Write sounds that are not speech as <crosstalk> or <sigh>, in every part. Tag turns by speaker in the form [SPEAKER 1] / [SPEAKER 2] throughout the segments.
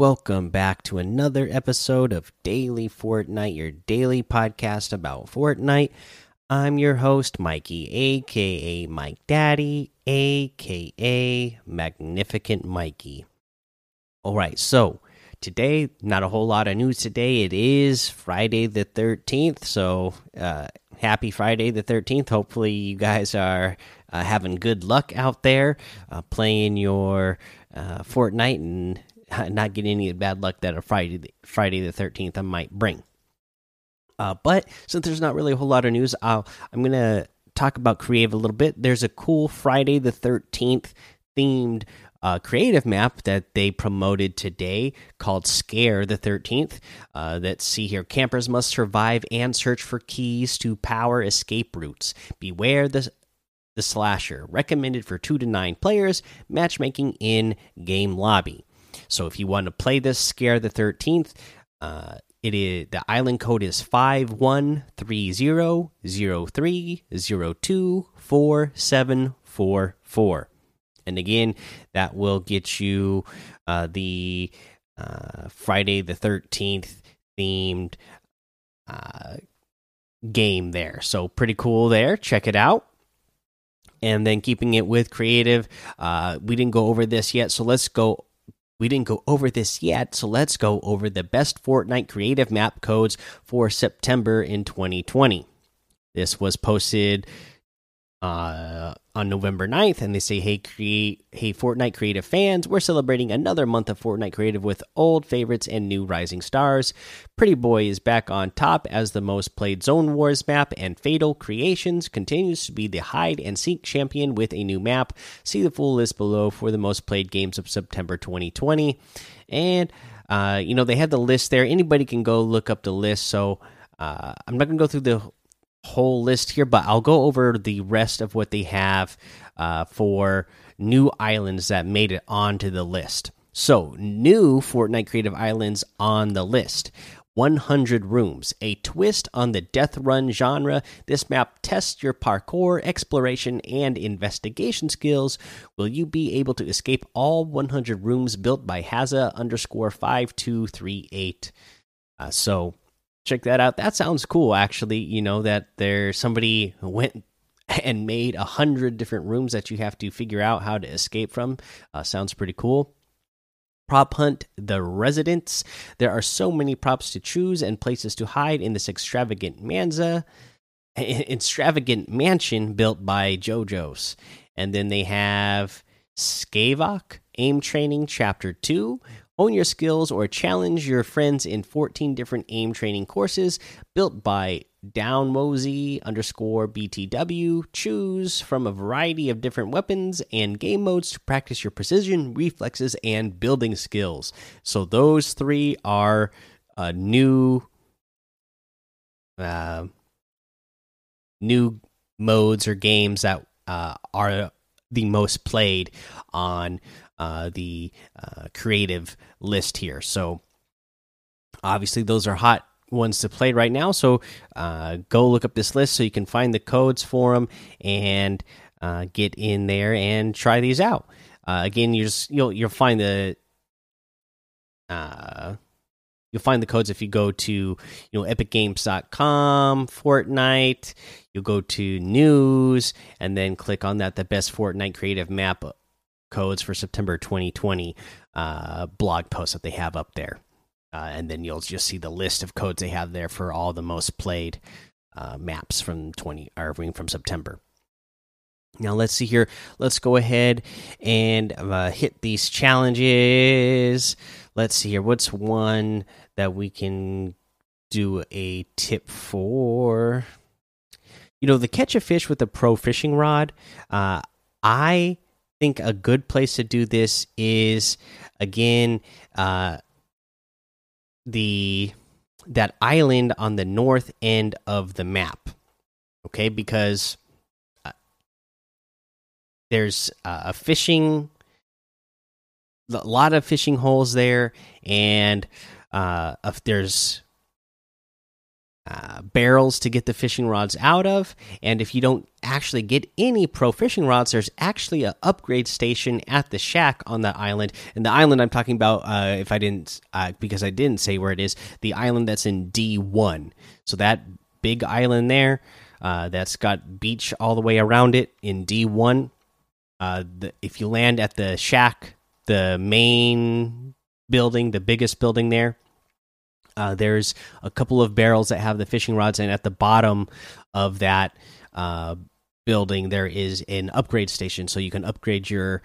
[SPEAKER 1] Welcome back to another episode of Daily Fortnite, your daily podcast about Fortnite. I'm your host, Mikey, aka Mike Daddy, aka Magnificent Mikey. All right, so today, not a whole lot of news today. It is Friday the 13th, so uh, happy Friday the 13th. Hopefully, you guys are uh, having good luck out there uh, playing your uh, Fortnite and <laughs> not get any bad luck that a Friday Friday the Thirteenth I might bring. Uh, but since there's not really a whole lot of news, I'll, I'm gonna talk about creative a little bit. There's a cool Friday the Thirteenth themed uh, creative map that they promoted today called Scare the 13th. Uh, that see here campers must survive and search for keys to power escape routes. Beware the the slasher. Recommended for 2 to 9 players. Matchmaking in game lobby. So if you want to play this Scare the 13th, uh, it is the island code is five one three zero zero three zero two four seven four four, and again that will get you uh, the uh, Friday the thirteenth themed uh, game there. So pretty cool there. Check it out. And then keeping it with creative, uh, we didn't go over this yet, so let's go we didn't go over this yet, so let's go over the best Fortnite creative map codes for September in 2020. This was posted uh, on November 9th, and they say, "Hey, create, hey, Fortnite creative fans, we're celebrating another month of Fortnite creative with old favorites and new rising stars. Pretty Boy is back on top as the most played Zone Wars map, and Fatal Creations continues to be the hide and seek champion with a new map. See the full list below for the most played games of September 2020, and uh, you know they had the list there. Anybody can go look up the list. So uh, I'm not gonna go through the whole list here, but I'll go over the rest of what they have uh, for new islands that made it onto the list. So, new Fortnite Creative Islands on the list. 100 rooms, a twist on the death run genre. This map tests your parkour, exploration, and investigation skills. Will you be able to escape all 100 rooms built by Haza underscore 5238? Uh, so, check that out. That sounds cool, actually. You know that there's somebody who went <laughs> and made a hundred different rooms that you have to figure out how to escape from. Uh, sounds pretty cool. Prop hunt the residents. There are so many props to choose and places to hide in this extravagant manza, <laughs> extravagant mansion built by JoJo's. And then they have Skaavok Aim Training Chapter Two, Hone your skills or challenge your friends in 14 different aim training courses built by downmosey underscore btw choose from a variety of different weapons and game modes to practice your precision reflexes and building skills. So those three are uh, new uh, new modes or games that uh, are the most played on the uh, creative list here. So obviously those are hot ones to play right now. So uh, go look up this list so you can find the codes for them and uh, get in there and try these out. Uh, again, you just you'll you'll find the uh, you'll find the codes if you go to you know epicgames.com fortnite you'll go to news and then click on that the best fortnite creative map codes for September 2020 uh, blog post that they have up there. Uh, and then you'll just see the list of codes they have there for all the most played uh, maps from 20 or from September. Now let's see here. Let's go ahead and uh, hit these challenges. Let's see here. What's one that we can do a tip for? You know, the catch a fish with a pro fishing rod. Uh, I think a good place to do this is again uh, the that island on the north end of the map. Okay, because uh, there's uh, a fishing a lot of fishing holes there and uh, if there's uh, barrels to get the fishing rods out of. And if you don't actually get any pro fishing rods, there's actually an upgrade station at the shack on the island. And the island I'm talking about, uh, if I didn't, uh, because I didn't say where it is, the island that's in D1. So that big island there, uh, that's got beach all the way around it in D1. Uh, the, if you land at the shack, the main building, the biggest building there, uh, there's a couple of barrels that have the fishing rods, and at the bottom of that uh, building, there is an upgrade station, so you can upgrade your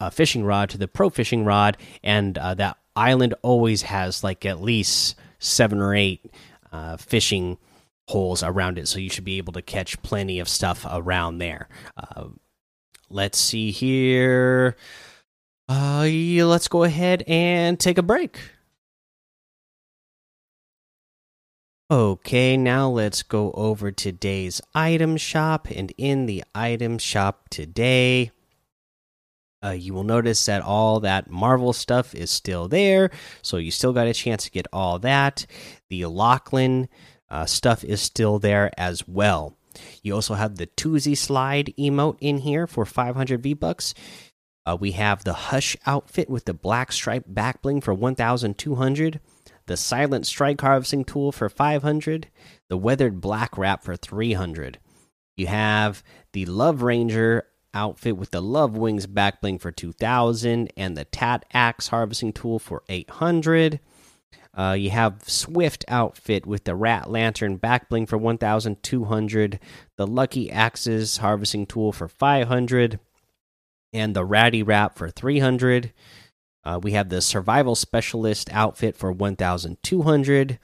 [SPEAKER 1] uh, fishing rod to the pro fishing rod. And uh, that island always has like at least seven or eight uh, fishing holes around it, so you should be able to catch plenty of stuff around there. Uh, let's see here. let's go ahead and take a break. Okay, now let's go over today's item shop. And in the item shop today, uh, you will notice that all that Marvel stuff is still there. So you still got a chance to get all that. The Lachlan uh, stuff is still there as well. You also have the Tootsie Slide emote in here for 500 V Bucks. Uh, we have the Hush outfit with the black stripe back bling for 1,200 the Silent Strike Harvesting Tool for 500, the Weathered Black Wrap for 300. You have the Love Ranger outfit with the Love Wings back bling for 2000 and the Tat Axe Harvesting Tool for 800. Uh, you have Swift outfit with the Rat Lantern back bling for 1200, the Lucky Axes Harvesting Tool for 500, and the Ratty Wrap for 300. Uh, we have the survival specialist outfit for 1,200,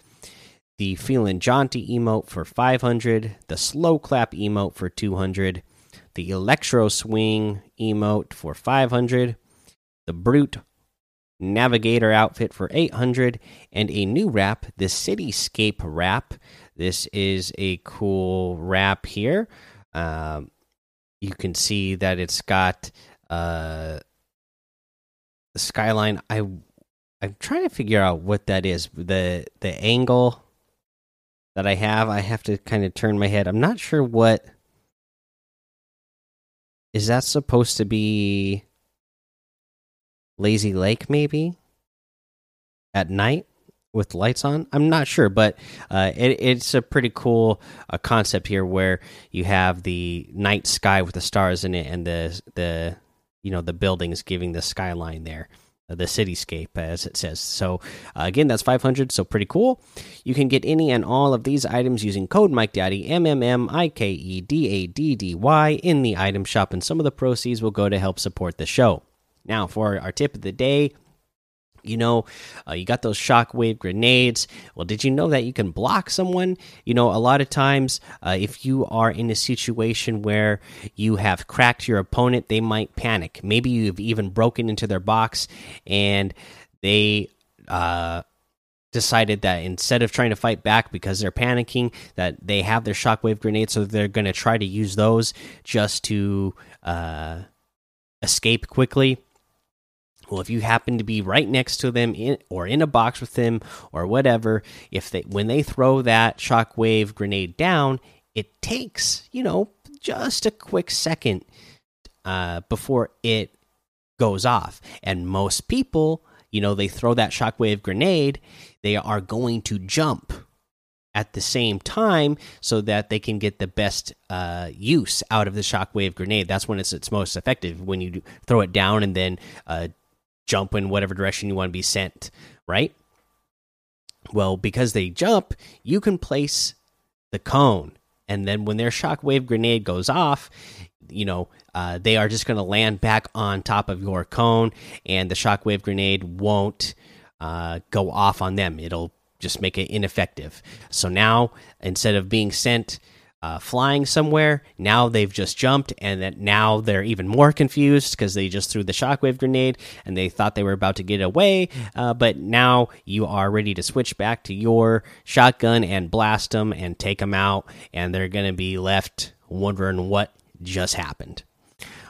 [SPEAKER 1] the feeling jaunty emote for 500, the slow clap emote for 200, the electro swing emote for 500, the brute navigator outfit for 800, and a new wrap, the cityscape wrap. This is a cool wrap here. Um, you can see that it's got. Uh, skyline. I I'm trying to figure out what that is. The the angle that I have, I have to kind of turn my head. I'm not sure what is that supposed to be lazy lake maybe at night with lights on i'm not sure but uh, it, it's a pretty cool uh, concept here where you have the night sky with the stars in it and the the you know the buildings giving the skyline there uh, the cityscape as it says. So uh, again that's 500 so pretty cool. You can get any and all of these items using code mike daddy m m m i k e d a d d y in the item shop and some of the proceeds will go to help support the show. Now for our tip of the day you know, uh, you got those shockwave grenades. Well, did you know that you can block someone? You know, a lot of times, uh, if you are in a situation where you have cracked your opponent, they might panic. Maybe you've even broken into their box and they uh, decided that instead of trying to fight back because they're panicking, that they have their shockwave grenades, so they're going to try to use those just to uh, escape quickly well if you happen to be right next to them in, or in a box with them or whatever if they when they throw that shockwave grenade down it takes you know just a quick second uh, before it goes off and most people you know they throw that shockwave grenade they are going to jump at the same time so that they can get the best uh, use out of the shockwave grenade. That's when it's its most effective when you throw it down and then uh, jump in whatever direction you want to be sent, right? Well, because they jump, you can place the cone, and then when their shockwave grenade goes off, you know uh, they are just going to land back on top of your cone, and the shockwave grenade won't uh, go off on them. It'll just make it ineffective. So now, instead of being sent uh, flying somewhere. Now they've just jumped, and that now they're even more confused because they just threw the shockwave grenade and they thought they were about to get away. Uh, but now you are ready to switch back to your shotgun and blast them and take them out, and they're going to be left wondering what just happened.